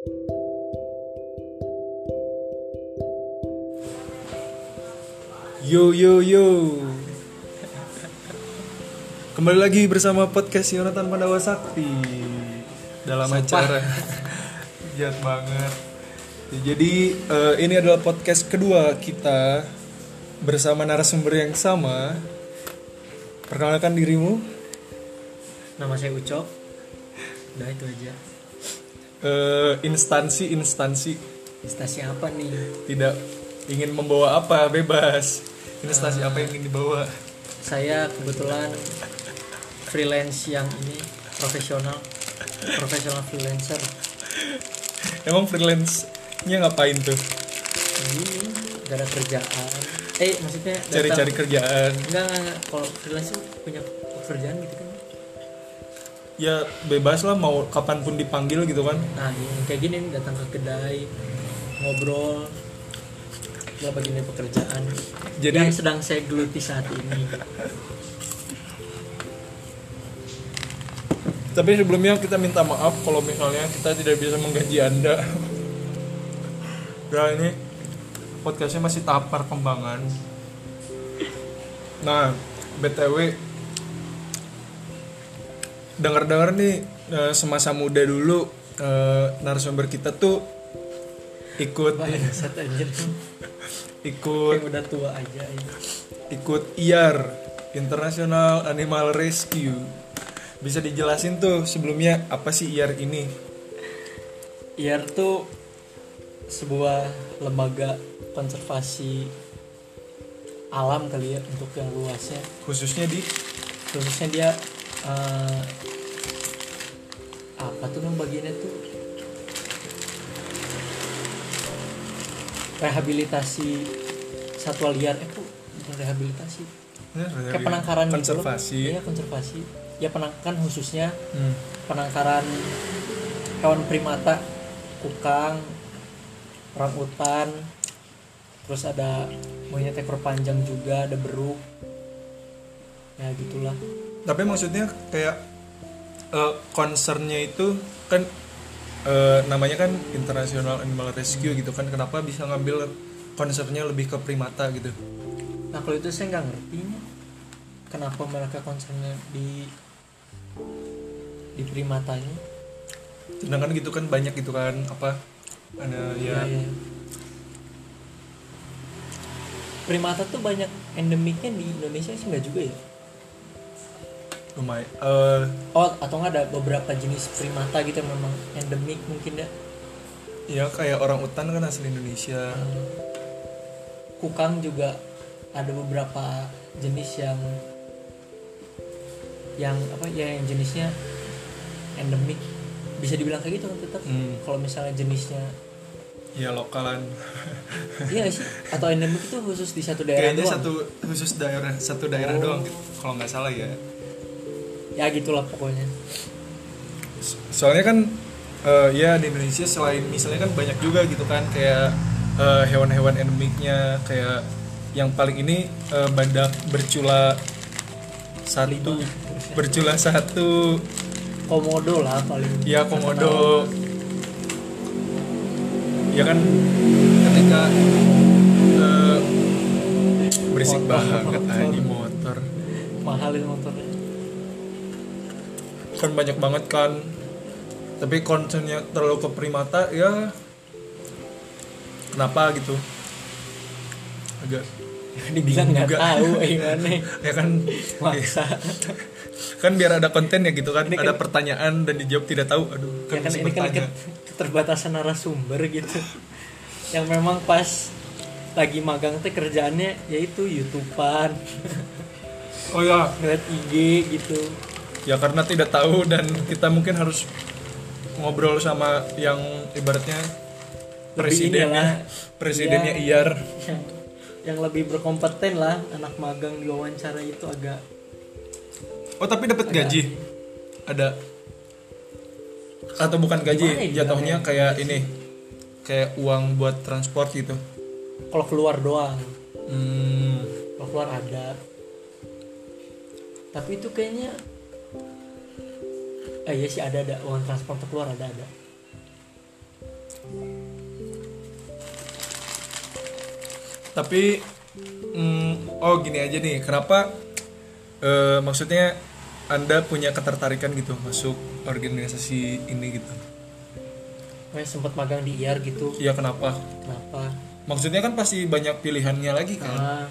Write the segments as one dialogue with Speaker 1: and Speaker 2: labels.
Speaker 1: Yo yo yo. Kembali lagi bersama podcast Yonatan Pandawa Sakti dalam acara Jahat banget. Ya, Jadi eh, ini adalah podcast kedua kita bersama narasumber yang sama. Perkenalkan dirimu.
Speaker 2: Nama saya Ucok. Udah itu aja.
Speaker 1: Eh, instansi instansi
Speaker 2: Instansi apa nih?
Speaker 1: tidak ingin membawa apa bebas. Instansi apa yang ingin dibawa?
Speaker 2: Saya kebetulan freelance yang ini profesional, profesional freelancer.
Speaker 1: Emang freelance-nya ngapain tuh?
Speaker 2: Ini gak ada kerjaan. Eh maksudnya
Speaker 1: Cari-cari kerjaan.
Speaker 2: Enggak, enggak. Kalau freelance punya pekerjaan gitu kan.
Speaker 1: Ya bebas lah mau kapan pun dipanggil gitu kan.
Speaker 2: Nah, ini kayak gini nih datang ke kedai, ngobrol, bagian dari pekerjaan
Speaker 1: Jadi-
Speaker 2: yang sedang saya geluti saat ini.
Speaker 1: tapi sebelumnya kita minta maaf kalau misalnya kita tidak bisa menggaji anda. Nah ini podcastnya masih tahap perkembangan. Nah btw dengar-dengar nih eh, semasa muda dulu eh, narasumber kita tuh ikut
Speaker 2: Bangsat anjir.
Speaker 1: ikut
Speaker 2: Kayak udah tua aja ini.
Speaker 1: ikut IAR International Animal Rescue bisa dijelasin tuh sebelumnya apa sih IAR ini
Speaker 2: IAR tuh sebuah lembaga konservasi alam kali ya untuk yang luasnya
Speaker 1: khususnya di
Speaker 2: khususnya dia eh, apa tuh nama bagiannya tuh? Rehabilitasi satwa liar. Eh kok bukan rehabilitasi? Kayak penangkaran gitu
Speaker 1: konservasi.
Speaker 2: Iya konservasi. Ya penangkaran khususnya.
Speaker 1: Hmm.
Speaker 2: penangkaran hewan primata kukang orangutan. Terus ada monyet ekor panjang juga ada beruk. Ya gitulah.
Speaker 1: Tapi maksudnya kayak eh, concernnya itu kan eh, namanya kan International Animal Rescue gitu kan kenapa bisa ngambil concernnya lebih ke primata gitu?
Speaker 2: Nah kalau itu saya nggak ngerti nih, kenapa mereka concernnya di di primatanya?
Speaker 1: Sedangkan gitu kan banyak gitu kan apa ada ya,
Speaker 2: ya, ya. primata tuh banyak endemiknya di Indonesia sih nggak juga ya
Speaker 1: lumayan. Eh,
Speaker 2: oh atau nggak ada beberapa jenis primata gitu yang memang endemik mungkin ya?
Speaker 1: ya kayak orang utan kan asli Indonesia.
Speaker 2: Kukang juga ada beberapa jenis yang yang apa ya yang jenisnya endemik. Bisa dibilang kayak gitu kan tetap
Speaker 1: Hmm.
Speaker 2: kalau misalnya jenisnya.
Speaker 1: Ya lokalan.
Speaker 2: Iya sih? Atau endemik itu khusus di satu daerah
Speaker 1: kayaknya
Speaker 2: doang?
Speaker 1: satu khusus daerah satu daerah
Speaker 2: Oh.
Speaker 1: doang kalau nggak salah ya
Speaker 2: ya gitulah pokoknya.
Speaker 1: Soalnya kan eh, ya di Indonesia selain misalnya kan banyak juga gitu kan kayak eh, hewan-hewan endemiknya kayak yang paling ini eh, badak bercula satu bercula satu.
Speaker 2: Komodo lah paling.
Speaker 1: Ya komodo. Ya kan ketika eh, berisik
Speaker 2: Motor,
Speaker 1: banget
Speaker 2: motor.
Speaker 1: anjing motor.
Speaker 2: Mahal itu motornya
Speaker 1: kan banyak banget kan. Tapi concernnya terlalu ke primata ya kenapa gitu? Agak
Speaker 2: dibilang nggak tahu gimana?
Speaker 1: Ya kan?
Speaker 2: Maksa.
Speaker 1: Kan biar ada konten ya gitu kan
Speaker 2: Ini
Speaker 1: ada
Speaker 2: kan-
Speaker 1: pertanyaan dan dijawab tidak tahu. Aduh kan,
Speaker 2: ya kan ini kan
Speaker 1: bertanya.
Speaker 2: keterbatasan narasumber gitu. Yang memang pas lagi magang teh kerjaannya yaitu youtubean.
Speaker 1: Oh ya.
Speaker 2: Ngeliat IG gitu
Speaker 1: ya karena tidak tahu dan kita mungkin harus ngobrol sama yang ibaratnya presidennya presidennya
Speaker 2: Ya.
Speaker 1: IAR
Speaker 2: yang, yang lebih berkompeten lah anak magang diwawancara itu agak
Speaker 1: oh tapi dapat gaji? Ada? Atau bukan gaji
Speaker 2: ya
Speaker 1: jatuhnya kayak ini kayak uang buat transport gitu?
Speaker 2: Kalau keluar doang.
Speaker 1: Hmm,
Speaker 2: kalau keluar ada. Tapi itu kayaknya Eh, iya sih ada ada uang transport keluar ada ada.
Speaker 1: Tapi mm, oh gini aja nih. Kenapa uh, maksudnya anda punya ketertarikan gitu masuk organisasi ini gitu?
Speaker 2: Wes sempat magang di IR gitu.
Speaker 1: Iya kenapa?
Speaker 2: Kenapa?
Speaker 1: Maksudnya kan pasti banyak pilihannya lagi kan?
Speaker 2: Nah,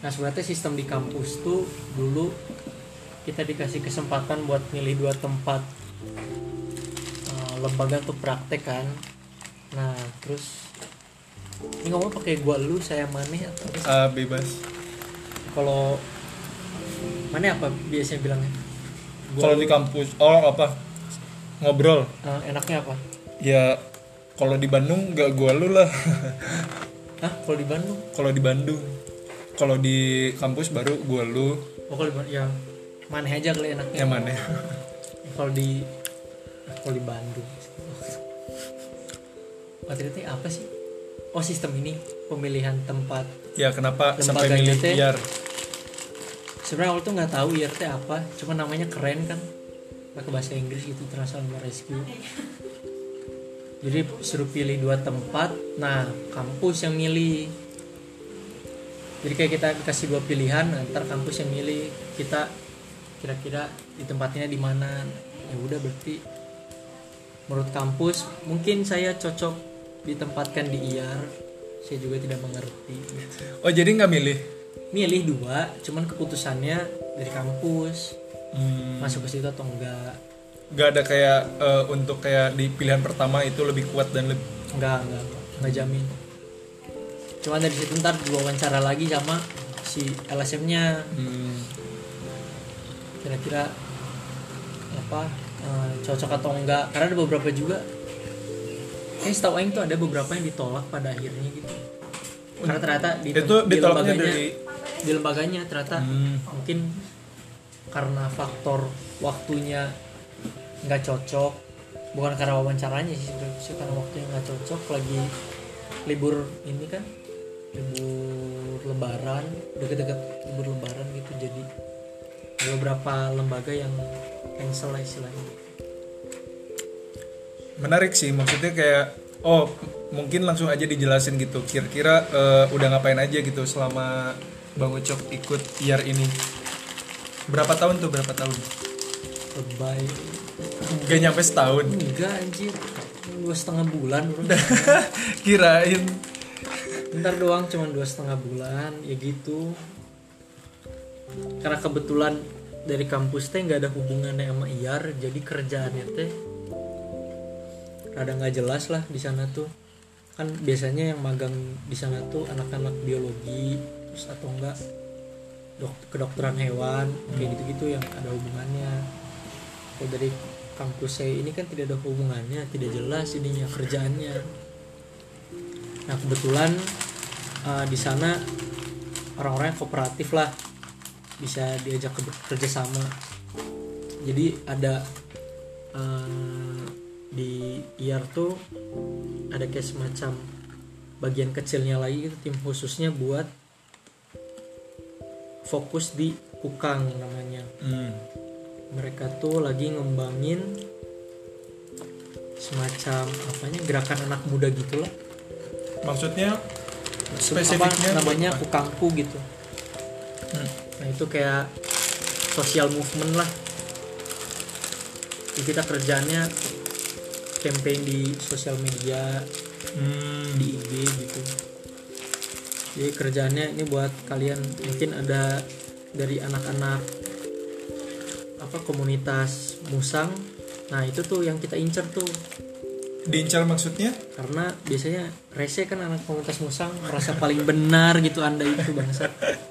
Speaker 2: nah sebenarnya sistem di kampus tuh dulu kita dikasih kesempatan buat milih dua tempat eh, lembaga untuk praktek kan. Nah terus ini ngomong pakai gua lu saya maneh atau
Speaker 1: Ah, bebas.
Speaker 2: Kalau mana apa biasanya bilangnya?
Speaker 1: Kalau di kampus oh apa? Ngobrol.
Speaker 2: Eh, enaknya apa?
Speaker 1: Ya kalau di Bandung gak gua lu lah.
Speaker 2: Hah? Kalau di Bandung?
Speaker 1: Kalau di Bandung. Kalau di kampus baru gua lu.
Speaker 2: Oh kalau di Bandung ya maneh aja kali enaknya
Speaker 1: yang mana
Speaker 2: kalau di kalau di Bandung. Materinya apa sih? Oh sistem ini pemilihan tempat.
Speaker 1: Ya kenapa sampai milih
Speaker 2: teh?
Speaker 1: IAR
Speaker 2: sebenarnya awal tuh nggak tahu IRT apa cuma namanya keren kan. Pakai bahasa Inggris gitu Transformer Rescue jadi suruh pilih dua tempat nah kampus yang milih. Jadi kayak kita dikasih dua pilihan antar kampus yang milih. Kita kira-kira di tempatnya di mana. Ya udah berarti menurut kampus mungkin saya cocok ditempatkan di IAR saya juga tidak mengerti.
Speaker 1: Oh jadi nggak milih?
Speaker 2: Milih dua cuman keputusannya dari kampus.
Speaker 1: Hmm,
Speaker 2: masuk ke situ atau enggak.
Speaker 1: Nggak ada kayak eh, untuk kayak di pilihan pertama itu lebih kuat dan lebih
Speaker 2: enggak enggak. Enggak, enggak jamin. Cuman dari situ ntar diwawancara lagi sama si LSM nya
Speaker 1: hmm,
Speaker 2: kira-kira apa eh, cocok atau enggak. Karena ada beberapa juga kayak setahu Aing tuh ada beberapa yang ditolak pada akhirnya gitu. Karena ternyata di,
Speaker 1: itu
Speaker 2: di lembaganya
Speaker 1: dari
Speaker 2: di lembaganya ternyata
Speaker 1: Hmm.
Speaker 2: mungkin karena faktor waktunya nggak cocok. Bukan karena wawancaranya sih sebenarnya sih, karena waktunya nggak cocok lagi libur ini kan libur lebaran deket-deket libur lebaran gitu jadi beberapa lembaga yang cancel lah istilahnya.
Speaker 1: Menarik sih maksudnya kayak oh mungkin langsung aja dijelasin gitu. Kira-kira eh, udah ngapain aja gitu selama bang Ucok ikut IAR ini? Berapa tahun tuh berapa tahun?
Speaker 2: Lebay.
Speaker 1: Gak nyampe setahun.
Speaker 2: Enggak anjir. Dua setengah bulan
Speaker 1: kirain.
Speaker 2: Ntar doang cuma dua setengah bulan ya gitu karena kebetulan dari kampus teh nggak ada hubungannya sama IAR jadi kerjaannya teh rada nggak jelas lah di sana tuh. Kan biasanya yang magang di sana tuh anak-anak biologi terus atau enggak dok kedokteran hewan kayak gitu-gitu yang ada hubungannya. Kalau dari kampus saya ini kan tidak ada hubungannya tidak jelas ininya kerjaannya. Nah kebetulan uh, di sana orang-orang kooperatif lah bisa diajak ke kerja sama. Jadi ada uh, di IAR tuh ada kayak semacam bagian kecilnya lagi itu tim khususnya buat fokus di kukang namanya.
Speaker 1: Hmm.
Speaker 2: Mereka tuh lagi ngembangin semacam apanya gerakan anak muda gitu lah
Speaker 1: maksudnya
Speaker 2: apa
Speaker 1: spesifiknya
Speaker 2: namanya
Speaker 1: apa?
Speaker 2: kukangku gitu
Speaker 1: Hmm.
Speaker 2: Nah itu kayak social movement lah. Jadi kita kerjanya campaign di sosial media
Speaker 1: Hmm.
Speaker 2: di IG gitu. Jadi kerjaannya ini buat kalian mungkin ada dari anak-anak apa komunitas musang. Nah itu tuh yang kita incer tuh.
Speaker 1: Diincar maksudnya?
Speaker 2: Karena biasanya rese kan anak komunitas musang merasa paling benar gitu anda itu bangsa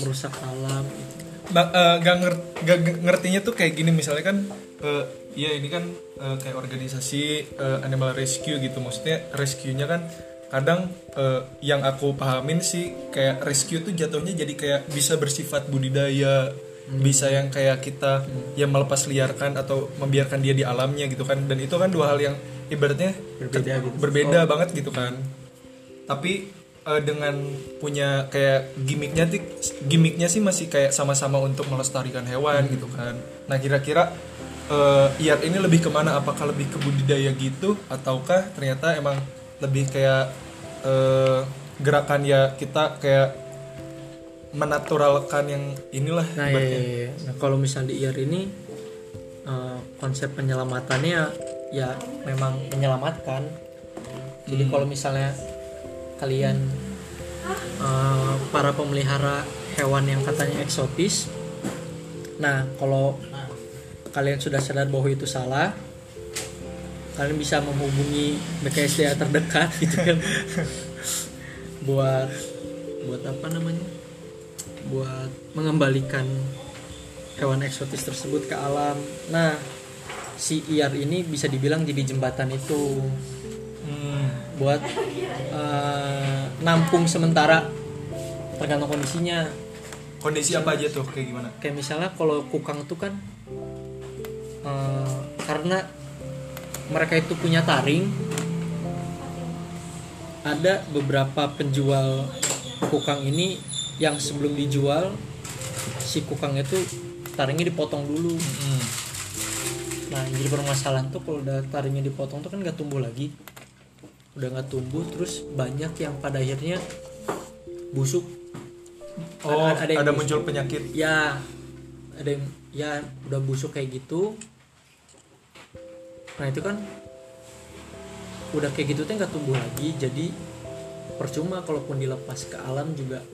Speaker 2: merusak alam gitu.
Speaker 1: Nah, eh, gak, nger- gak ngertinya tuh kayak gini misalnya kan eh, ya ini kan eh, kayak organisasi eh, animal rescue gitu. Maksudnya rescue-nya kan kadang eh, yang aku pahamin sih kayak rescue tuh jatuhnya jadi kayak bisa bersifat budidaya bisa yang kayak kita yang melepas liarkan atau membiarkan dia di alamnya gitu kan. Dan itu kan dua hal yang ibaratnya
Speaker 2: Berbeda gitu.
Speaker 1: berbeda banget gitu kan. Tapi eh, dengan punya kayak gimmicknya sih gimmicknya sih masih kayak sama-sama untuk melestarikan hewan gitu kan nah kira-kira eh IAR ini lebih ke mana apakah lebih ke budidaya gitu ataukah ternyata emang lebih kayak eh, gerakan ya kita kayak menaturalkan yang inilah
Speaker 2: Nah, iya, iya, iya. nah kalau misalnya di IR ini eh, konsep penyelamatannya ya memang menyelamatkan. Jadi
Speaker 1: Hmm.
Speaker 2: kalau misalnya kalian eh, para pemelihara hewan yang katanya eksotis, nah kalau kalian sudah sadar bahwa itu salah, kalian bisa menghubungi BKSDA terdekat gitu kan, buat buat apa namanya? buat mengembalikan hewan eksotis tersebut ke alam. Nah, si IAR ini bisa dibilang jadi jembatan itu
Speaker 1: Hmm.
Speaker 2: Buat eh, nampung sementara tergantung kondisinya.
Speaker 1: kondisi apa aja tuh kayak gimana
Speaker 2: Kayak misalnya kalau kukang tuh kan eh, karena mereka itu punya taring, ada beberapa penjual kukang ini yang sebelum dijual si kukang itu taringnya dipotong dulu.
Speaker 1: Hmm.
Speaker 2: Nah, jadi permasalahan tuh kalau udah taringnya dipotong tuh kan nggak tumbuh lagi. Udah nggak tumbuh, terus banyak yang pada akhirnya busuk.
Speaker 1: oh
Speaker 2: Ada-
Speaker 1: ada,
Speaker 2: ada yang busuk.
Speaker 1: muncul penyakit
Speaker 2: Ya, ada yang ya udah busuk kayak gitu. Nah itu kan udah kayak gitu tuh nggak tumbuh lagi, jadi percuma kalaupun dilepas ke alam juga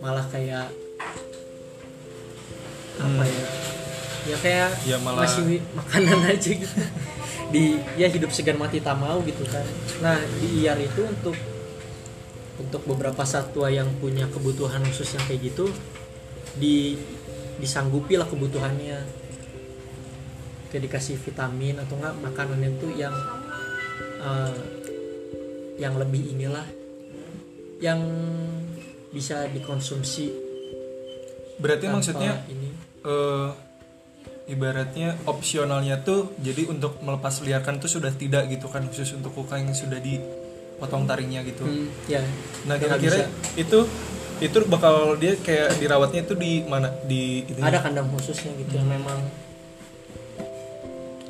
Speaker 2: malah kayak apa ya? Ya kayak
Speaker 1: Ya, malah-
Speaker 2: masih makanan aja gitu. Di ya hidup segan mati tak mau gitu kan. Nah di IAR itu untuk untuk beberapa satwa yang punya kebutuhan khusus yang kayak gitu di disanggupi lah kebutuhannya. Kayak dikasih vitamin atau enggak makanan itu yang eh, yang lebih inilah yang bisa dikonsumsi.
Speaker 1: Berarti maksudnya
Speaker 2: ini.
Speaker 1: eh, ibaratnya opsionalnya tuh jadi untuk melepas liarkan tuh sudah tidak gitu kan khusus untuk kukang yang sudah dipotong taringnya gitu.
Speaker 2: Hmm, ya
Speaker 1: nah kira-kira itu itu bakal dia kayak dirawatnya itu di mana? Di itu
Speaker 2: ada kandang khususnya gitu yang memang.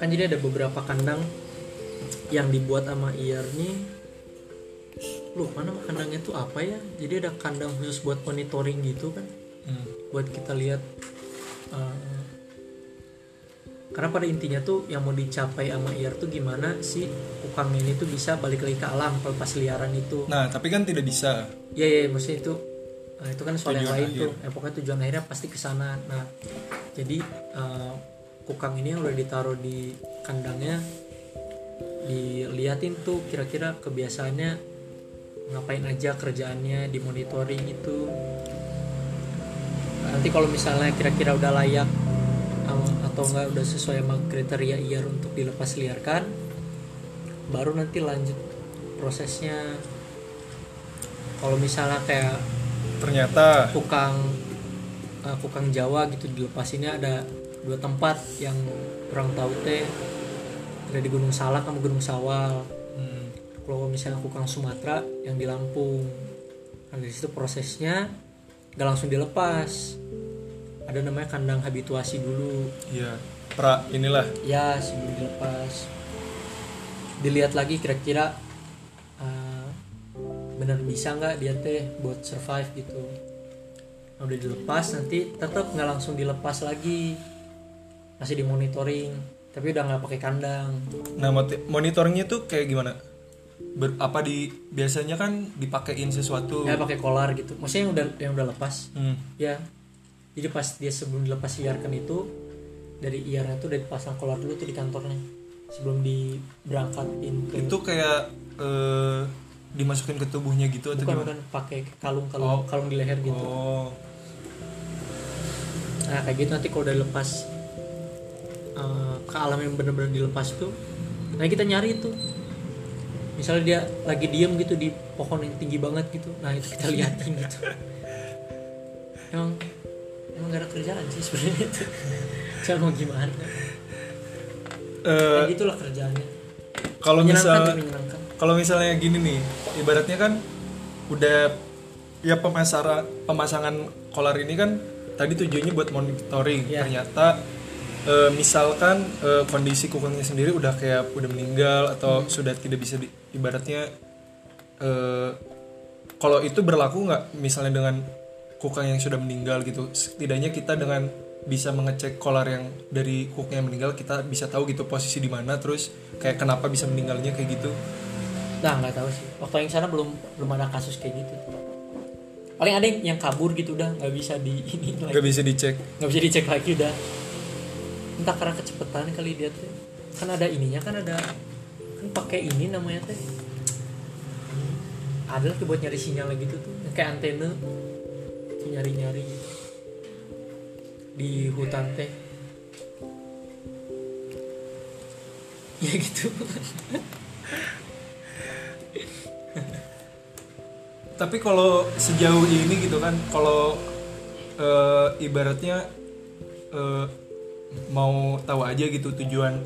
Speaker 2: Kan jadi ada beberapa kandang yang dibuat sama IAR nih. Lupa nama kandangnya tuh apa ya? Jadi ada kandang khusus buat monitoring gitu kan.
Speaker 1: Hmm.
Speaker 2: buat kita lihat eh, karena pada intinya tuh yang mau dicapai sama IAR tuh gimana si ukang ini tuh bisa balik lagi ke alam pelepas liaran itu
Speaker 1: nah tapi kan tidak bisa
Speaker 2: Iya iya maksudnya itu nah, itu kan soal yang
Speaker 1: Tujuan
Speaker 2: lain
Speaker 1: akhir.
Speaker 2: tuh. Eh, pokoknya tujuan akhirnya pasti ke sana. Nah, jadi eh, kukang ini yang udah ditaruh di kandangnya diliatin tuh kira-kira kebiasaannya ngapain aja kerjaannya dimonitoring itu. Nanti kalau misalnya kira-kira udah layak atau enggak udah sesuai sama kriteria IAR untuk dilepas liarkan baru nanti lanjut prosesnya. Kalau misalnya kayak
Speaker 1: ternyata
Speaker 2: kukang eh, kukang Jawa gitu dilepasinnya ada dua tempat yang kurang tahu teh. Ada di Gunung Salak sama Gunung Sawal.
Speaker 1: Hmm,
Speaker 2: kalau misalnya kukang Sumatera yang di Lampung. Nah dari situ prosesnya gak langsung dilepas ada namanya kandang habituasi dulu.
Speaker 1: Ya pra inilah.
Speaker 2: Ya sebelum dilepas. Dilihat lagi kira-kira uh, benar bisa nggak dia teh buat survive gitu. Nah, udah dilepas nanti tetap nggak langsung dilepas lagi. Masih dimonitoring tapi udah nggak pakai kandang.
Speaker 1: Nah monitoringnya tuh kayak gimana? Ber- apa di biasanya kan dipakein sesuatu.
Speaker 2: Ya pakai kolar gitu. Maksudnya yang udah yang udah lepas?
Speaker 1: Hmm,
Speaker 2: ya jadi pas dia sebelum dilepas liarkan itu dari iarnya tuh udah dipasang kolar dulu tuh di kantornya sebelum diberangkatin ke
Speaker 1: itu kayak eh, dimasukin ke tubuhnya gitu atau
Speaker 2: bukan
Speaker 1: gimana?
Speaker 2: bukan pakai kalung kalung
Speaker 1: Oh.
Speaker 2: kalung di leher gitu.
Speaker 1: Oh.
Speaker 2: Nah kayak gitu nanti kalau udah lepas eh, ke alam yang bener-bener dilepas tuh nah kita nyari tuh misalnya dia lagi diem gitu di pohon yang tinggi banget gitu nah itu kita liatin gitu. Emang emang gak ada kerjaan sih sebenarnya itu. Cuma mau gimana?
Speaker 1: Eh,
Speaker 2: kayak gitulah kerjaannya.
Speaker 1: kalau misal kalau misalnya gini nih ibaratnya kan udah ya pemasara pemasangan kolar ini kan tadi tujuannya buat monitoring.
Speaker 2: Iya.
Speaker 1: ternyata eh, misalkan eh, kondisi kukungnya sendiri udah kayak udah meninggal atau sudah tidak bisa di- ibaratnya eh, kalau itu berlaku nggak misalnya dengan kukang yang sudah meninggal gitu. Setidaknya kita dengan bisa mengecek kolar yang dari kukang yang meninggal kita bisa tahu gitu posisi di mana terus kayak kenapa bisa meninggalnya kayak gitu.
Speaker 2: Nah nggak tahu sih. Waktu yang sana belum belum ada kasus kayak gitu. Paling ada yang, yang kabur gitu udah nggak bisa di ini lagi.
Speaker 1: Nggak bisa dicek.
Speaker 2: Nggak bisa dicek lagi udah. Entah karena kecepatan kali dia tuh. Kan ada ininya kan ada kan pakai ini namanya teh. Ada lagi buat nyari sinyal gitu tuh. Kayak antena tuh nyari nyari gitu. Di hutan teh. Ya gitu.
Speaker 1: Tapi kalau sejauh ini gitu kan kalau eh, ibaratnya eh, mau tahu aja gitu tujuan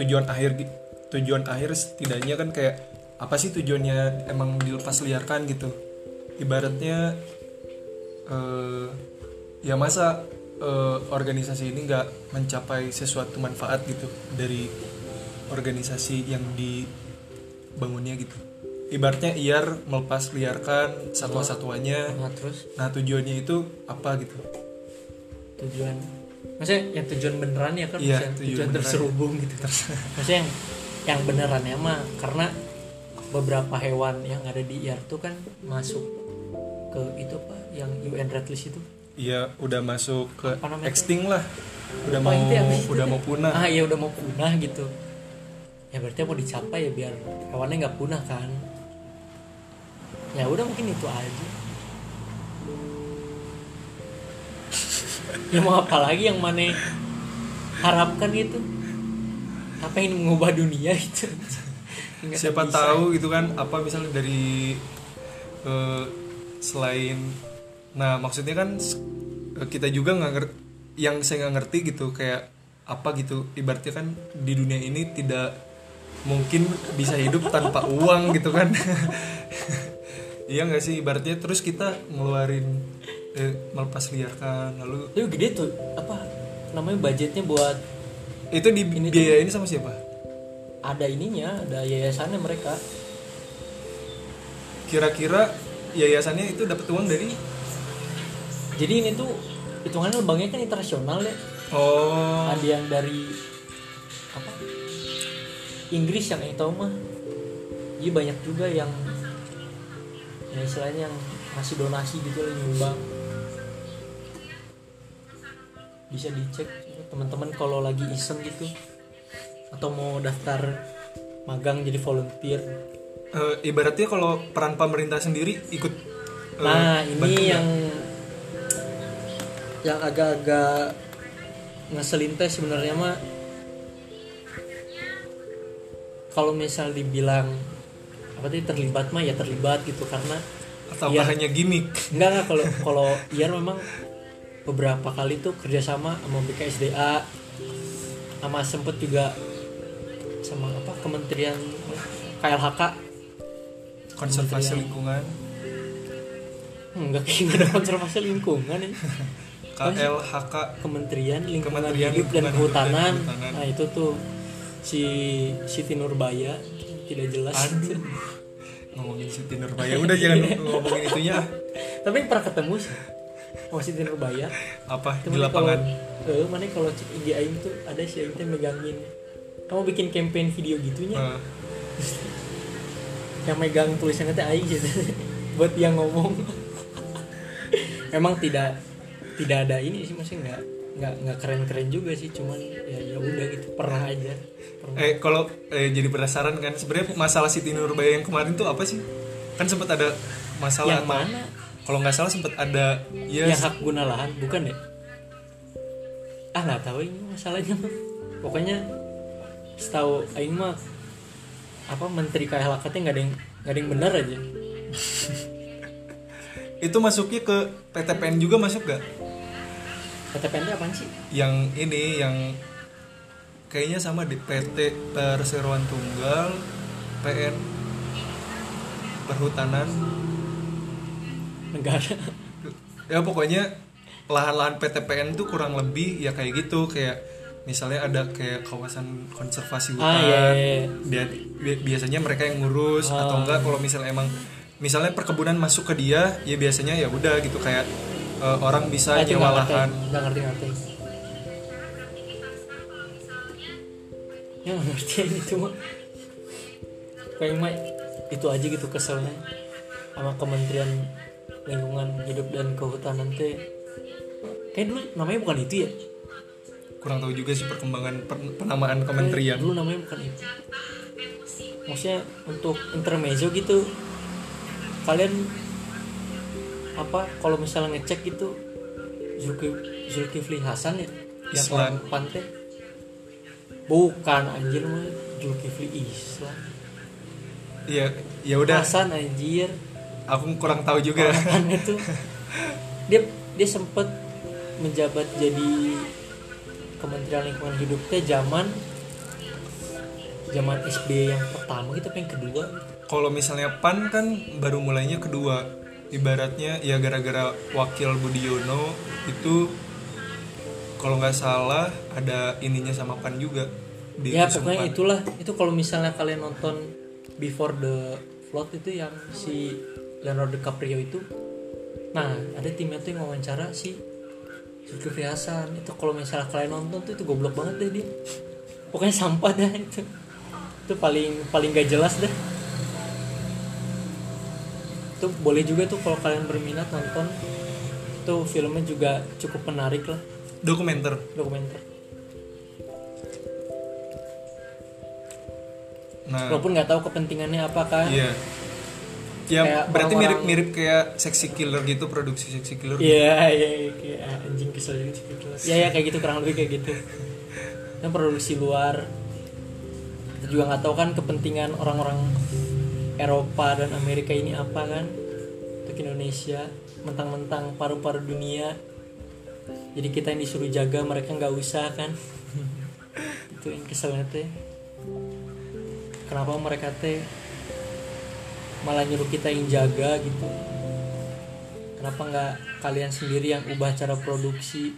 Speaker 1: tujuan akhir tujuan akhir setidaknya kan kayak apa sih tujuannya emang dilepas liarkan gitu. Ibaratnya eh, ya masa eh, organisasi ini nggak mencapai sesuatu manfaat gitu dari organisasi yang dibangunnya gitu. Ibaratnya iar melepas liarkan satwa-satwanya
Speaker 2: nah terus?
Speaker 1: Nah tujuannya itu apa gitu?
Speaker 2: Tujuan maksudnya yang tujuan beneran ya kan?
Speaker 1: Iya, tujuan
Speaker 2: tujuan,
Speaker 1: beneran.
Speaker 2: terselubung gitu. Maksudnya yang yang benerannya mah karena beberapa hewan yang ada di IAR tuh kan masuk ke itu apa yang UN Red List itu?
Speaker 1: Iya, udah masuk ke extinct lah. Udah
Speaker 2: Apa
Speaker 1: mau
Speaker 2: itu ya, itu.
Speaker 1: udah mau punah.
Speaker 2: ah iya udah mau punah gitu. Ya berarti mau dicapai ya biar hewannya nggak punah kan? Ya udah mungkin itu aja. Ya mau apa lagi yang mana harapkan gitu? Apa yang mengubah dunia itu Nggak
Speaker 1: Siapa
Speaker 2: bisa.
Speaker 1: tahu gitu kan apa misalnya dari eh, selain nah maksudnya kan eh, kita juga nggak ngerti yang saya nggak ngerti gitu kayak apa gitu. Ibaratnya kan di dunia ini tidak mungkin bisa hidup tanpa uang gitu kan. Iya nggak sih? Ibaratnya terus kita ngeluarin eh, melepas liarkan lalu
Speaker 2: Tapi gede tuh apa namanya budgetnya buat
Speaker 1: itu dibiayain sama siapa?
Speaker 2: Ada ininya ada yayasannya mereka.
Speaker 1: Kira-kira yayasannya itu dapat uang dari?
Speaker 2: Jadi ini tuh hitungannya banknya kan internasional ya
Speaker 1: oh.
Speaker 2: Ada yang dari apa? Inggris yang tahu mah. Jadi banyak juga yang ya istilahnya yang ngasih donasi gitu lah nyumbang. Bisa dicek teman-teman kalau lagi iseng gitu. Atau mau daftar magang jadi volunteer
Speaker 1: Eh, ibaratnya kalau peran pemerintah sendiri ikut eh,
Speaker 2: nah ini yang yang agak-agak ngeselin teh sebenarnya mah kalau misal dibilang apa tadi terlibat mah ya terlibat gitu karena
Speaker 1: atau
Speaker 2: iya.
Speaker 1: hanya gimmick.
Speaker 2: Enggak enggak kalau kalau Ian memang beberapa kali tuh kerjasama sama BKSDA sama sempet juga sama apa Kementerian KLHK
Speaker 1: konservasi
Speaker 2: Kementerian-
Speaker 1: lingkungan
Speaker 2: enggak kayak ada konservasi lingkungan ya.
Speaker 1: KLHK
Speaker 2: Kementerian Lingkungan
Speaker 1: Kementerian
Speaker 2: Hidup dan Kehutanan. Nah, itu tuh si Siti Nurbaya tidak jelas.
Speaker 1: aduh ngomongin Siti Nurbaya udah jangan ngomongin itunya.
Speaker 2: Tapi pernah ketemu sih sama Siti Nurbaya.
Speaker 1: apa
Speaker 2: Itu
Speaker 1: di lapangan
Speaker 2: eh, mana kalau IG Aing tuh ada si Aing teh megangin. Kamu bikin campaign video gitunya
Speaker 1: Eh,
Speaker 2: yang megang tulisannya teh Aing gitu. Buat dia ngomong. Memang tidak tidak ada ini sih maksudnya nggak nggak nggak keren-keren juga sih cuman ya ya udah gitu pernah aja pernah.
Speaker 1: eh kalau eh, jadi penasaran kan sebenarnya masalah Siti Nurbaya yang kemarin tuh apa sih kan sempat ada masalah
Speaker 2: yang
Speaker 1: atau-
Speaker 2: mana
Speaker 1: kalau nggak salah sempat ada ya
Speaker 2: yang hak guna lahan bukan ya ah nggak tahu ini masalahnya pokoknya setahu Aing mah apa menteri KLHK teh nggak ada yang nggak ada yang benar aja.
Speaker 1: Itu masuknya ke PTPN juga masuk gak
Speaker 2: KTPN teh apaan sih?
Speaker 1: Yang ini yang kayaknya sama di PT Perseroan Tunggal PN Perhutanan.
Speaker 2: Negara.
Speaker 1: Ya pokoknya lahan-lahan PTPN tuh kurang lebih ya kayak gitu kayak misalnya ada kayak kawasan konservasi hutan
Speaker 2: ah iya, iya,
Speaker 1: dia bi- biasanya mereka yang ngurus
Speaker 2: Ah.
Speaker 1: atau enggak kalau misalnya emang misalnya perkebunan masuk ke dia ya biasanya ya udah gitu kayak eh, orang bisa
Speaker 2: Ah, itu
Speaker 1: nyewa
Speaker 2: ngerti
Speaker 1: lahan
Speaker 2: nggak ngerti ngerti. Ya ngerti cuma kayak mah itu aja gitu keselnya. Sama Kementerian Lingkungan Hidup dan Kehutanan teh. Kayak dulu namanya bukan itu ya
Speaker 1: kurang tahu juga sih perkembangan per- penamaan kementerian.
Speaker 2: dulu namanya bukan itu maksudnya untuk intermezzo gitu kalian apa kalau misalnya ngecek gitu Zulkifli, Zulkifli Hasan ya? Yang
Speaker 1: Islam.
Speaker 2: pantai? Bukan anjir mah Zulkifli Islam.
Speaker 1: Iya ya udah.
Speaker 2: Hasan anjir.
Speaker 1: Aku kurang tahu juga.
Speaker 2: Itu dia dia sempet menjabat jadi Kementerian Lingkungan Hidup teh zaman zaman SBY yang pertama gitu yang kedua?
Speaker 1: Kalau misalnya pan kan baru mulainya kedua. Ibaratnya ya gara-gara wakil Budiono itu kalau nggak salah ada ininya sama pan juga di
Speaker 2: ya pokoknya
Speaker 1: PAN.
Speaker 2: itulah. Itu kalau misalnya kalian nonton Before the Flood itu yang si Leonardo DiCaprio itu. Nah ada timnya tuh yang wawancara si Zulkifli Hasan itu kalau misalnya kalian nonton tuh itu goblok banget deh dia pokoknya sampah dah itu. Itu paling paling gak jelas dah itu boleh juga tuh kalau kalian berminat nonton. Itu filmnya juga cukup menarik lah.
Speaker 1: Dokumenter.
Speaker 2: Dokumenter.
Speaker 1: Nah.
Speaker 2: Walaupun nggak tahu kepentingannya apa kan
Speaker 1: iya ya
Speaker 2: Kayak
Speaker 1: berarti mirip-mirip kayak seksi killer gitu produksi seksi killer
Speaker 2: Iya, iya, iya, kayak anjing kesel gitu. Iya, ya kayak gitu kurang lebih kayak gitu. Kan produksi luar. Kita juga nggak tahu kan kepentingan orang-orang Eropa dan Amerika ini apa kan untuk Indonesia mentang-mentang paru-paru dunia. Jadi kita yang disuruh jaga mereka nggak usah kan. Itu yang keselnya teh. Kenapa mereka teh malah nyuruh kita yang jaga gitu. Kenapa nggak kalian sendiri yang ubah cara produksi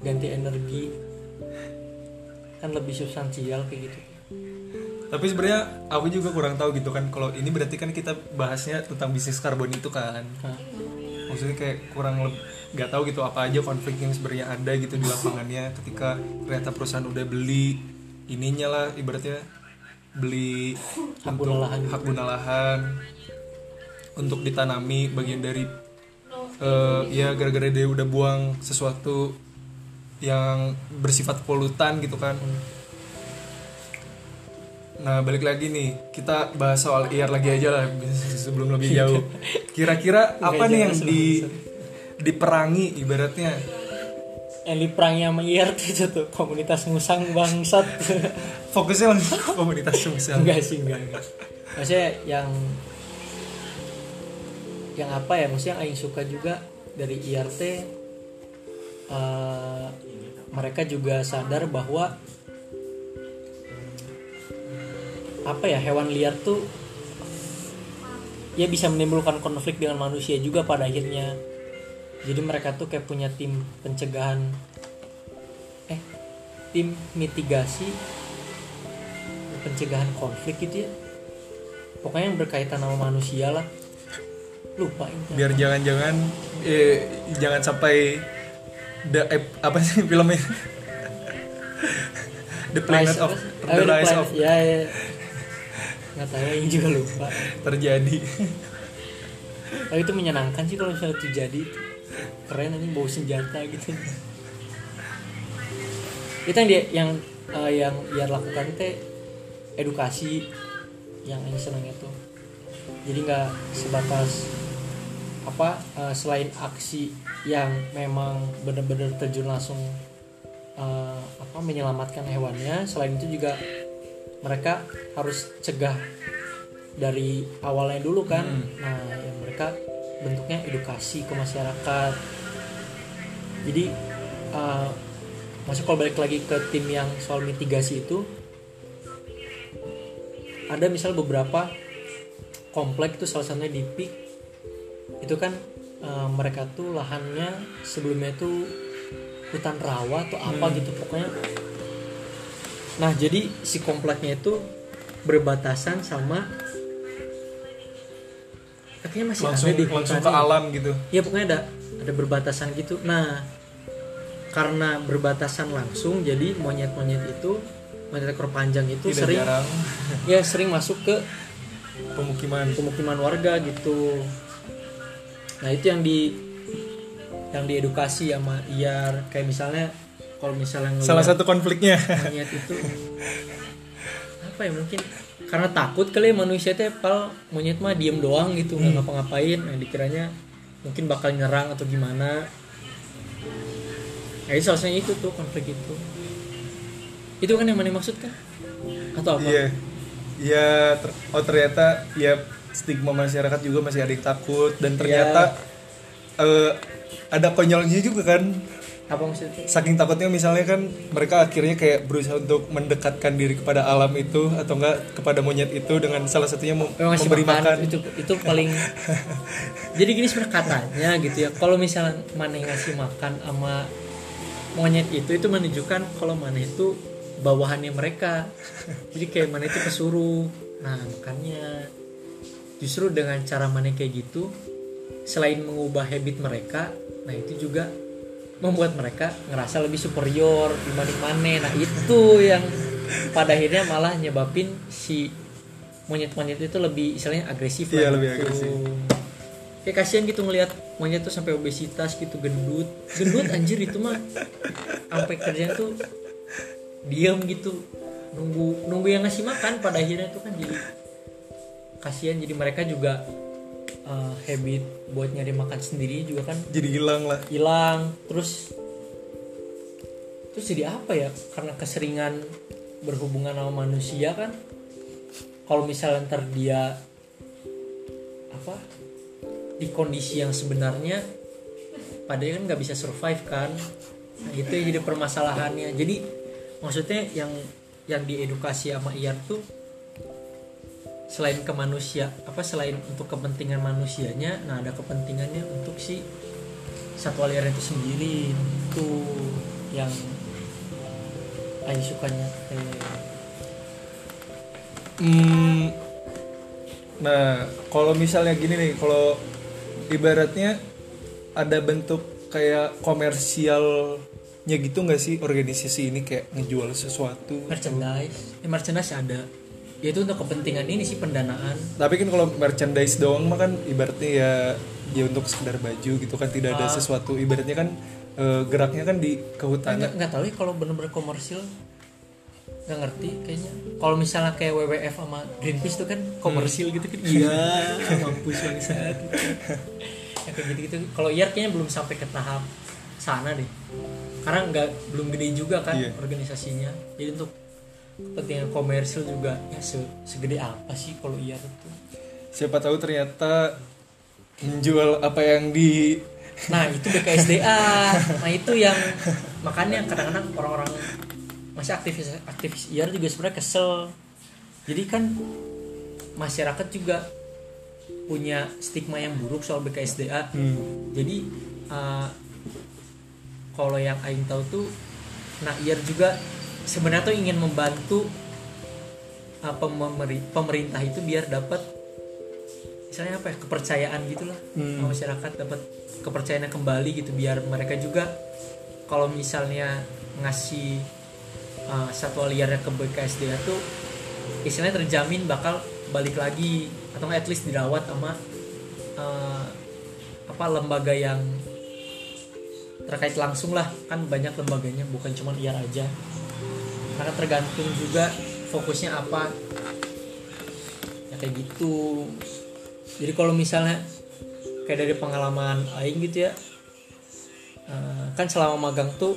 Speaker 2: ganti energi? Kan lebih substansial kayak gitu.
Speaker 1: Tapi sebenarnya aku juga kurang tahu gitu kan kalau ini berarti kan kita bahasnya tentang bisnis karbon itu kan.
Speaker 2: Nah,
Speaker 1: maksudnya kayak kurang lebih nggak tahu gitu apa aja konflik yang sebenarnya ada gitu di lapangannya ketika ternyata perusahaan udah beli ininya lah ibaratnya beli
Speaker 2: Hak guna lahan.
Speaker 1: hak guna lahan untuk ditanami bagian dari eh, ya gara-gara dia udah buang sesuatu yang bersifat polutan gitu kan Nah balik lagi nih kita bahas soal IR lagi aja lah sebelum lebih jauh. Kira-kira apa
Speaker 2: Nggak
Speaker 1: nih yang di diperangi ibaratnya?
Speaker 2: Yang diperangi sama IRT itu tuh komunitas musang bangsat
Speaker 1: Fokusnya ke komunitas sosial.
Speaker 2: enggak sih enggak, enggak. maksudnya yang yang apa ya maksudnya yang Aing suka juga dari IRT eh, mereka juga sadar bahwa apa ya hewan liar tuh ya bisa menimbulkan konflik dengan manusia juga pada akhirnya jadi mereka tuh kayak punya tim pencegahan eh tim mitigasi pencegahan konflik gitu ya pokoknya yang berkaitan sama manusia lah lupa ini
Speaker 1: Biar jangan-jangan eh, jangan sampai the eh, apa sih filmnya? the Planet
Speaker 2: Rise-
Speaker 1: of
Speaker 2: sih?
Speaker 1: the
Speaker 2: Oh,
Speaker 1: Rise of
Speaker 2: ya, ya. nggak tahu ini juga lupa
Speaker 1: terjadi.
Speaker 2: tapi itu menyenangkan sih kalau misalnya itu jadi keren ini bawa senjata gitu. Itu yang dia yang eh, yang biar lakukan teh edukasi yang yang seneng itu jadi nggak sebatas apa eh, selain aksi yang memang benar-benar terjun langsung eh, apa menyelamatkan hewannya selain itu juga mereka harus cegah dari awalnya dulu kan. Nah yang mereka bentuknya edukasi ke masyarakat. Jadi uh, masuk kalau balik lagi ke tim yang soal mitigasi itu ada misal beberapa komplek tuh salah satunya di PIK itu kan uh, mereka tuh lahannya sebelumnya tuh hutan rawa atau apa gitu pokoknya. Nah jadi si kompleknya itu berbatasan sama katanya masih
Speaker 1: langsung
Speaker 2: ada di
Speaker 1: langsung ke alam gitu.
Speaker 2: Ya pokoknya ada ada berbatasan gitu. Nah karena berbatasan langsung jadi monyet-monyet itu monyet ekor panjang itu
Speaker 1: tidak
Speaker 2: sering
Speaker 1: jarang.
Speaker 2: Ya sering masuk ke
Speaker 1: pemukiman.
Speaker 2: pemukiman warga gitu. Nah itu yang di yang diedukasi sama IAR kayak misalnya kalau misalnya
Speaker 1: salah satu konfliknya.
Speaker 2: monyet itu. Apa ya mungkin karena takut kali ya manusia teh pal monyet mah diem doang gitu nggak ngapa-ngapain. Nah dikiranya mungkin bakal nyerang atau gimana. Nah itu satunya itu tuh konflik itu. Itu kan yang mana maksud kan atau apa?
Speaker 1: Iya. Iya ter- oh ternyata ya stigma masyarakat juga masih ada yang takut. Dan ternyata eh, ada konyolnya juga kan
Speaker 2: apa maksudnya?
Speaker 1: Saking takutnya misalnya kan mereka akhirnya kayak berusaha untuk mendekatkan diri kepada alam itu atau enggak kepada monyet itu dengan salah satunya mem-
Speaker 2: Memang ngasih
Speaker 1: memberi
Speaker 2: makan,
Speaker 1: makan,
Speaker 2: itu itu paling jadi gini sebenarnya katanya gitu ya kalau misalnya mana yang ngasih makan sama monyet itu itu menunjukkan kalau mana itu bawahannya mereka. Jadi kayak mana itu pesuruh nah makanya justru dengan cara mana kayak gitu selain mengubah habit mereka nah itu juga membuat mereka ngerasa lebih superior dibanding mana nah itu yang pada akhirnya malah nyebabin si monyet-monyet itu lebih istilahnya agresif
Speaker 1: Iya,
Speaker 2: lah
Speaker 1: lebih
Speaker 2: gitu.
Speaker 1: agresif.
Speaker 2: kayak kasihan gitu ngelihat monyet tuh sampai obesitas gitu gendut gendut anjir itu mah sampai kerjaan tuh diam gitu nunggu nunggu yang ngasih makan pada akhirnya tuh kan jadi kasihan jadi mereka juga uh, habit buat nyari makan sendiri juga kan
Speaker 1: jadi hilang lah.
Speaker 2: hilang. Terus terus jadi apa ya? Karena keseringan berhubungan sama manusia kan? Kalau misalnya ntar dia apa? Di kondisi yang sebenarnya padahal kan nggak bisa survive kan? Nah, itu yang jadi permasalahannya. Jadi maksudnya yang yang diedukasi sama IAR tuh selain ke manusia apa selain untuk kepentingan manusianya nah ada kepentingannya untuk si satwa liar itu sendiri itu yang Ayu sukanya eh,
Speaker 1: Hmm, nah, kalau misalnya gini nih, kalau ibaratnya ada bentuk kayak komersialnya gitu nggak sih organisasi ini kayak ngejual sesuatu?
Speaker 2: merchandise eh, merchandise ada ya itu untuk kepentingan ini sih pendanaan
Speaker 1: Tapi kan kalau merchandise doang mah kan ibaratnya ya ya untuk sekedar baju gitu kan tidak ada
Speaker 2: Ah.
Speaker 1: sesuatu ibaratnya kan eh, geraknya kan di kehutanan.
Speaker 2: nggak tahu ya kalau bener-bener komersil nggak ngerti kayaknya kalau misalnya kayak WWF sama Greenpeace tuh kan komersil gitu kan iya mampus bangsat gitu. ya kayak gitu gitu kalau IAR kayaknya belum sampai ke tahap sana deh karena nggak belum gede juga kan
Speaker 1: Iya.
Speaker 2: organisasinya jadi untuk kepentingan komersil juga ya se- segede apa sih kalau IAR itu
Speaker 1: Siapa tahu ternyata menjual apa yang di
Speaker 2: Nah itu BKSDA Nah itu yang Makanya kadang-kadang orang-orang Masih aktivis aktivis IAR juga sebenarnya kesel. Jadi kan Masyarakat juga Punya stigma yang buruk soal BKSDA
Speaker 1: Hmm.
Speaker 2: Jadi eh, Kalau yang Aing tahu tuh Nah IAR juga Sebenarnya tuh ingin membantu eh, pemeri- Pemerintah itu biar dapat Misalnya apa ya Kepercayaan gitu lah
Speaker 1: Hmm.
Speaker 2: masyarakat dapat kepercayaan kembali gitu biar mereka juga kalau misalnya ngasih uh, satwa liarnya ke BKSDA tuh istilahnya terjamin bakal balik lagi atau at least dirawat sama uh, apa lembaga yang terkait langsung lah. Kan banyak lembaganya bukan cuma IAR aja karena tergantung juga fokusnya apa. Ya kayak gitu. Jadi kalau misalnya kayak dari pengalaman Aing gitu ya eh, kan selama magang tuh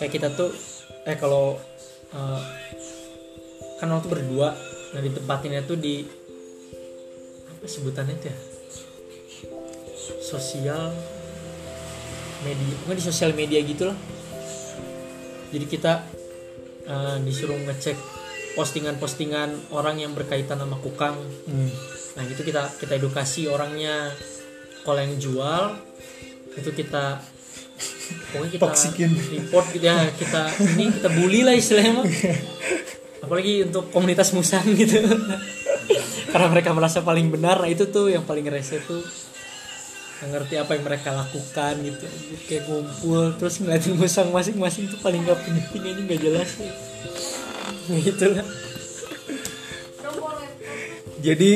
Speaker 2: kayak kita tuh eh kalau eh, kan waktu berdua nah di tempatinnya tuh di apa sebutannya tuh ya? Sosial media pokoknya di sosial media gitu lah jadi kita eh, disuruh ngecek postingan-postingan orang yang berkaitan sama kukang
Speaker 1: Hmm.
Speaker 2: Nah itu kita kita edukasi orangnya. Kalau yang jual itu kita pokoknya kita
Speaker 1: Toksikin.
Speaker 2: report gitu ya kita ini kita bully lah istilahnya mah. Apalagi untuk komunitas musang gitu. karena mereka merasa paling benar nah itu tuh yang paling rese tuh ngerti apa yang mereka lakukan gitu. Kayak ngumpul terus ngeliatin musang masing-masing tuh paling gak penting ini nggak jelas gitu lah.
Speaker 1: Jadi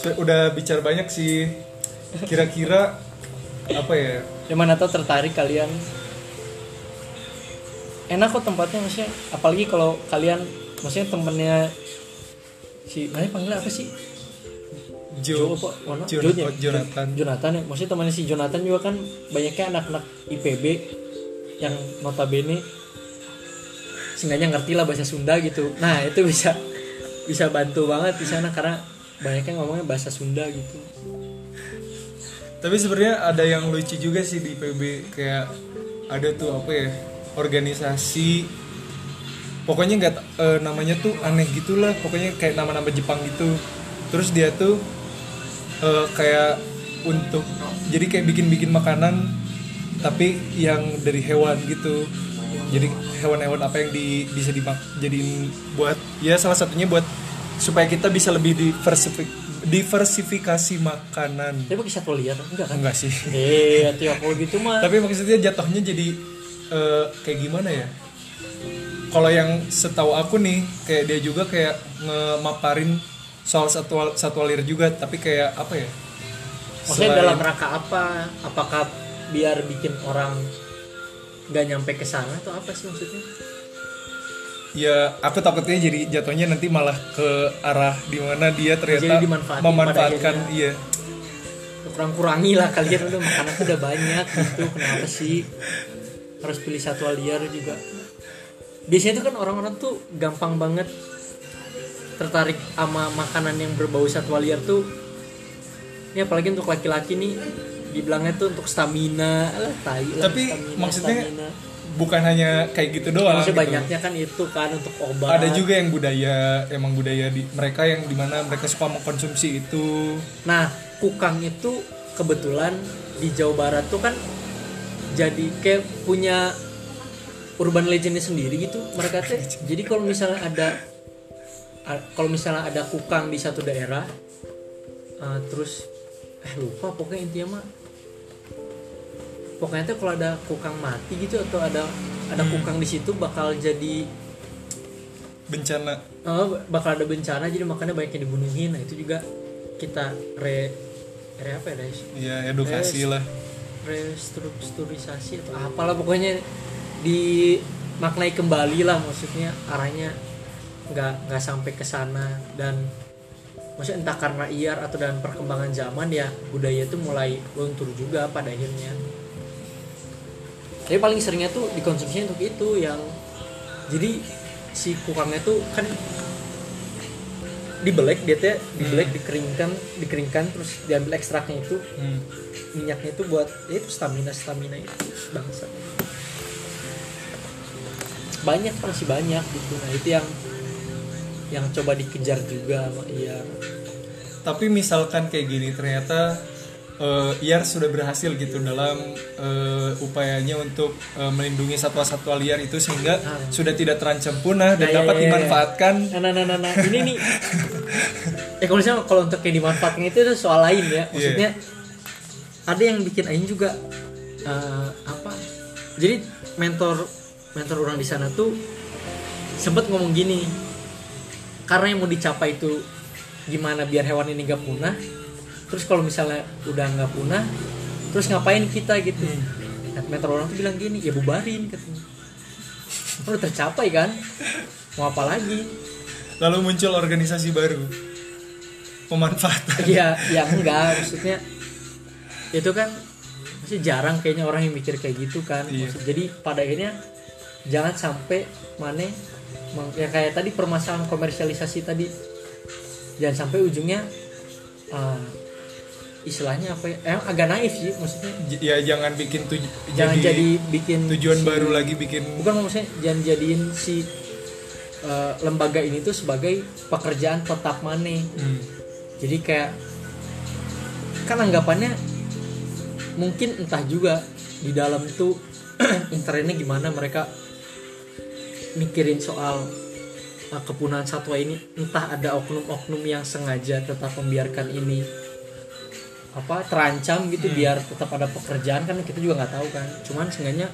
Speaker 1: saya udah bicara banyak sih. Kira-kira apa ya?
Speaker 2: Yang mana tau tertarik kalian. Enak kok tempatnya maksudnya. Apalagi kalau kalian maksudnya temennya si mana panggilnya apa sih
Speaker 1: Jo, Jon
Speaker 2: ya?
Speaker 1: oh, Jonathan.
Speaker 2: Jonathan. Ya? Maksudnya temannya si Jonathan juga kan banyaknya anak-anak IPB yang notabene seenggaknya ngerti lah bahasa Sunda gitu. Nah itu bisa bisa bantu banget di sana karena banyaknya ngomongnya bahasa Sunda gitu.
Speaker 1: Tapi sebenarnya ada yang lucu juga sih di PB kayak ada tuh apa ya organisasi pokoknya nggak eh, namanya tuh aneh gitulah pokoknya kayak nama-nama Jepang gitu. Terus dia tuh eh, kayak untuk jadi kayak bikin-bikin makanan tapi yang dari hewan gitu. Jadi hewan-hewan apa yang di, bisa dimak jadiin buat ya salah satunya buat supaya kita bisa lebih diversifik, diversifikasi makanan.
Speaker 2: Tapi pakai satwa liar enggak kan?
Speaker 1: Enggak sih.
Speaker 2: Eh ya kalau gitu mah.
Speaker 1: Tapi maksudnya jatuhnya jadi eh, kayak gimana ya? Kalau yang setahu aku nih kayak dia juga kayak ngemaparin soal satwa satwa liar juga tapi kayak apa ya?
Speaker 2: Maksudnya
Speaker 1: Selain-
Speaker 2: dalam rangka apa? Apakah biar bikin orang nggak nyampe ke sana atau apa sih maksudnya?
Speaker 1: Ya aku takutnya jadi jatuhnya nanti malah ke arah di mana dia ternyata memanfaatkan iya.
Speaker 2: Kurang kurangi lah kalian udah makanan tuh udah banyak gitu kenapa sih? Harus pilih satwa liar juga. Biasanya tuh kan orang-orang tuh gampang banget tertarik sama makanan yang berbau satwa liar tuh ini apalagi untuk laki-laki nih dibilangnya tuh untuk stamina lah tai lah,
Speaker 1: Tapi
Speaker 2: stamina,
Speaker 1: maksudnya
Speaker 2: stamina.
Speaker 1: bukan hanya kayak gitu doang
Speaker 2: maksudnya
Speaker 1: gitu.
Speaker 2: banyaknya kan itu kan untuk obat
Speaker 1: ada juga yang budaya emang budaya di mereka yang di mana mereka suka mengkonsumsi itu
Speaker 2: Nah, kukang itu kebetulan di Jawa Barat tuh kan jadi kayak punya urban legendnya sendiri gitu mereka teh. Jadi kalau misalnya ada kalau misalnya ada kukang di satu daerah eh, terus eh lupa pokoknya intinya mah. Pokoknya tuh kalau ada kukang mati gitu atau ada ada kukang di situ bakal jadi
Speaker 1: bencana.
Speaker 2: Oh, bakal ada bencana jadi makanya banyak yang dibunuhin. Nah, itu juga kita re re apa ya, Res?
Speaker 1: ya edukasi lah.
Speaker 2: restrukturisasi atau apalah pokoknya dimaknai kembali lah maksudnya arahnya nggak nggak sampai ke sana. Dan maksudnya entah karena iar atau dan perkembangan zaman ya budaya itu mulai luntur juga pada akhirnya. Tapi paling seringnya tuh dikonsumsinya untuk itu yang jadi si kukangnya tuh kan dibelek dia teh dibelek dikeringkan dikeringkan terus diambil ekstraknya itu.
Speaker 1: Hmm.
Speaker 2: minyaknya itu buat ya itu stamina stamina itu bangsa. Banyak masih banyak gitu. Nah itu yang yang coba dikejar juga sama iya
Speaker 1: tapi misalkan kayak gini ternyata eh, IAR sudah berhasil gitu dalam eh, upayanya untuk eh, melindungi satwa-satwa liar itu sehingga
Speaker 2: Ah.
Speaker 1: sudah tidak terancam punah dan
Speaker 2: Ya, ya,
Speaker 1: dapat
Speaker 2: ya, ya.
Speaker 1: dimanfaatkan
Speaker 2: nah nah nah nah, nah. ini nih eh kalau misalnya kalau untuk yang dimanfaatkan itu, itu soal lain ya maksudnya ada yang bikin aing juga eh, apa jadi mentor mentor orang di sana tuh sempet ngomong gini karena yang mau dicapai itu gimana biar hewan ini gak punah? Terus kalau misalnya udah nggak punah terus ngapain kita gitu? Nah, mentor orang tuh bilang gini ya bubarin katanya. Kan udah tercapai kan? Mau apa lagi?
Speaker 1: Lalu muncul organisasi baru. Pemanfaatan.
Speaker 2: Iya, ya enggak maksudnya itu kan masih jarang kayaknya orang yang mikir kayak gitu kan.
Speaker 1: Iya.
Speaker 2: Maksud- jadi pada akhirnya jangan sampai mana ya kayak tadi permasalahan komersialisasi tadi jangan sampai ujungnya eh, istilahnya apa ya? Eh, agak naif sih maksudnya.
Speaker 1: J- ya jangan bikin tuj-
Speaker 2: Jangan
Speaker 1: jadi,
Speaker 2: jadi, bikin
Speaker 1: tujuan
Speaker 2: si-
Speaker 1: baru lagi bikin
Speaker 2: bukan maksudnya jangan jadiin si eh, lembaga ini tuh sebagai pekerjaan tetap maneh
Speaker 1: Hmm.
Speaker 2: jadi kayak kan anggapannya mungkin entah juga di dalam tuh internetnya gimana mereka mikirin soal uh, kepunahan satwa ini entah ada oknum-oknum yang sengaja tetap membiarkan ini apa terancam gitu biar tetap ada pekerjaan kan kita juga nggak tahu kan. Cuman seenggaknya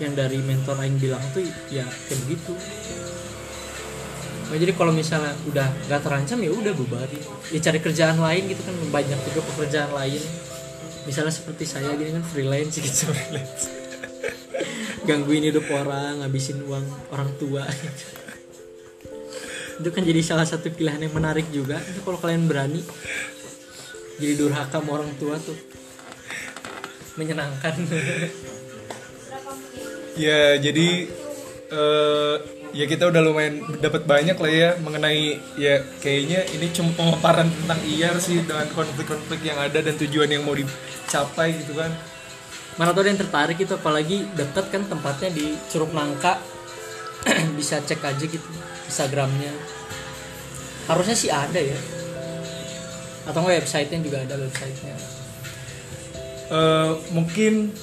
Speaker 2: yang dari mentor Aing bilang tuh ya kayak begitu Nah, jadi kalau misalnya udah nggak terancam ya udah bubarin ya cari kerjaan lain gitu kan banyak juga pekerjaan lain. Misalnya seperti saya gini kan freelance gitu freelance gangguin hidup orang ngabisin uang orang tua. Itu kan jadi salah satu pilihan yang menarik juga. Itu kalau kalian berani jadi durhaka sama orang tua tuh. Menyenangkan.
Speaker 1: Ya jadi eh, ya kita udah lumayan dapat banyak lah ya mengenai ya kayaknya ini cuma pemaparan tentang IAR sih dengan konflik-konflik yang ada dan tujuan yang mau dicapai gitu kan.
Speaker 2: Mana tuh ada yang tertarik itu apalagi deket kan tempatnya di Curug Nangka bisa cek aja gitu Instagramnya. Harusnya sih ada ya. Atau nggak websitenya juga ada websitenya.
Speaker 1: Eh, mungkin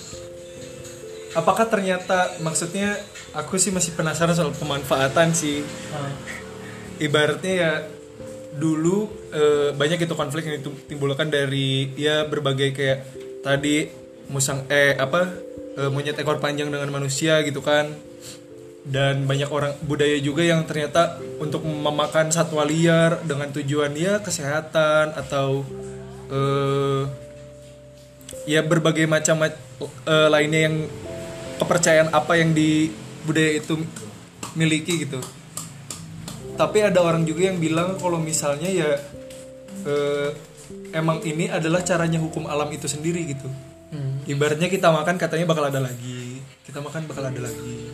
Speaker 1: apakah ternyata maksudnya aku sih masih penasaran soal pemanfaatan sih.
Speaker 2: Nah,
Speaker 1: ibaratnya ya dulu eh, banyak itu konflik yang ditimbulkan dari ya berbagai kayak tadi musang eh apa eh, monyet ekor panjang dengan manusia gitu kan. Dan banyak orang budaya juga yang ternyata untuk memakan satwa liar dengan tujuan ya kesehatan atau eh, ya berbagai macam mac- eh, lainnya yang kepercayaan apa yang di budaya itu miliki gitu. Tapi ada orang juga yang bilang kalau misalnya ya eh, emang ini adalah caranya hukum alam itu sendiri gitu
Speaker 2: hmm.
Speaker 1: ibaratnya kita makan katanya bakal ada lagi. Kita makan bakal ada lagi.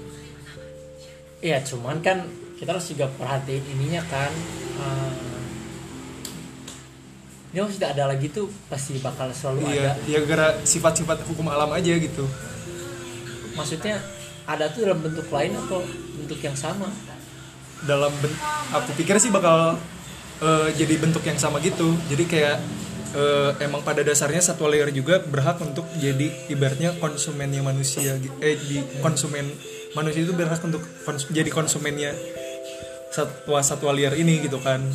Speaker 2: Iya cuman kan kita harus juga perhatiin ininya kan eh, ini harus tidak ada lagi tuh pasti bakal selalu
Speaker 1: iya
Speaker 2: ada.
Speaker 1: ya gara sifat-sifat hukum alam aja gitu.
Speaker 2: Maksudnya ada tuh dalam bentuk lain atau bentuk yang sama?
Speaker 1: Dalam ben- aku pikir sih bakal eh, jadi bentuk yang sama gitu. Jadi kayak eh, emang pada dasarnya satwa liar juga berhak untuk jadi ibaratnya konsumennya manusia eh di konsumen manusia itu berhak untuk kons- jadi konsumennya satwa satwa liar ini gitu kan.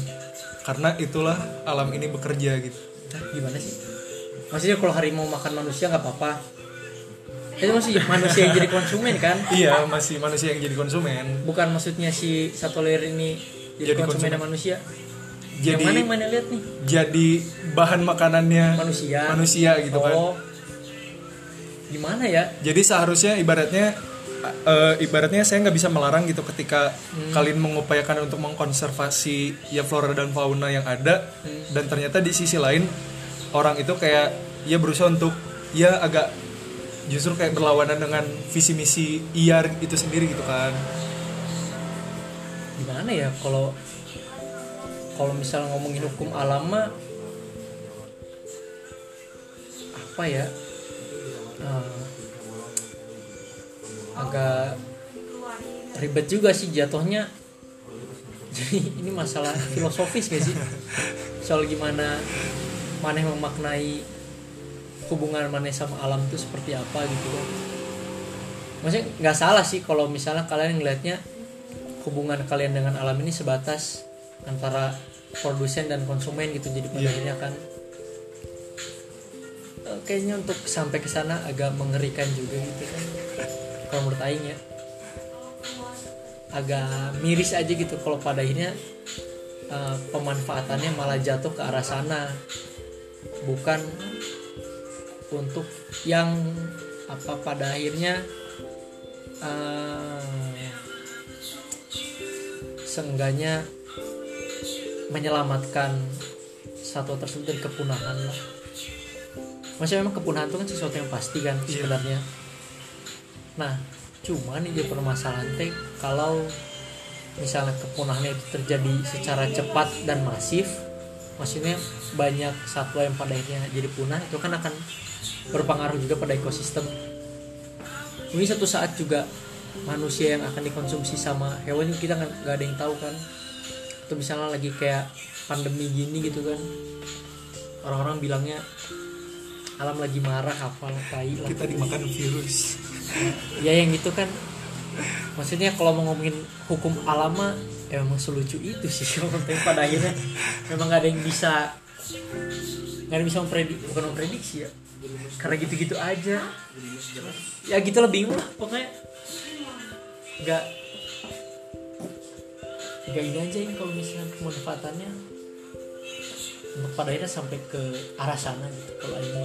Speaker 1: Karena itulah alam ini bekerja gitu.
Speaker 2: Hah, gimana sih? Maksudnya kalau harimau makan manusia nggak apa-apa. Itu masih manusia yang jadi konsumen kan?
Speaker 1: Iya masih manusia yang jadi konsumen.
Speaker 2: Bukan maksudnya si satwa liar ini jadi,
Speaker 1: Jadi
Speaker 2: konsumennya
Speaker 1: konsumen.
Speaker 2: manusia yang
Speaker 1: jadi
Speaker 2: mana yang mana lihat nih?
Speaker 1: jadi bahan makanannya
Speaker 2: manusia.
Speaker 1: manusia gitu kan.
Speaker 2: Oh. Gimana ya?
Speaker 1: Jadi seharusnya ibaratnya eh, ibaratnya saya nggak bisa melarang gitu ketika kalian mengupayakan untuk mengkonservasi ya flora dan fauna yang ada. Dan ternyata di sisi lain orang itu kayak ya berusaha untuk ya agak justru kayak berlawanan dengan visi misi IAR itu sendiri gitu kan.
Speaker 2: gimana ya? Kalau kalau misalnya ngomongin hukum alam apa ya? Eh, agak ribet juga sih jatuhnya. Jadi ini masalah filosofis gak sih? Soal gimana maneh memaknai hubungan maneh sama alam itu seperti apa gitu kan. Maksudnya nggak salah sih kalau misalnya kalian ngelihatnya hubungan kalian dengan alam ini sebatas antara produsen dan konsumen gitu jadi pada
Speaker 1: Iya.
Speaker 2: akhirnya kan eh, kayaknya untuk sampai ke sana agak mengerikan juga gitu kan kalau menurut Aing ya agak miris aja gitu kalau pada akhirnya eh, pemanfaatannya malah jatuh ke arah sana bukan untuk yang apa pada akhirnya eh, seenggaknya menyelamatkan satwa tersebut dari kepunahan lah. Maksudnya memang kepunahan itu kan sesuatu yang pasti kan
Speaker 1: Iya.
Speaker 2: sebenarnya. Nah, cuman ini permasalahan teh kalau misalnya kepunahan itu terjadi secara cepat dan masif, maksudnya banyak satwa yang pada akhirnya jadi punah itu kan akan berpengaruh juga pada ekosistem. Ini satu saat juga manusia yang akan dikonsumsi sama hewan kita nggak ada yang tahu kan atau misalnya lagi kayak pandemi gini gitu kan. Orang-orang bilangnya alam lagi marah apa tai
Speaker 1: kita dimakan virus.
Speaker 2: Ya yang itu kan. Maksudnya kalau mau ngomongin hukum alam ya emang selucu itu sih. Tapi pada akhirnya memang gak ada yang bisa gak ada yang bisa memprediksi bukan memprediksi ya. Karena gitu-gitu aja. Ya gitu lebih lah pokoknya. Nggak gali aja ini kalau misalnya pemanfaatannya pada akhirnya sampai ke arah sana gitu kalau ini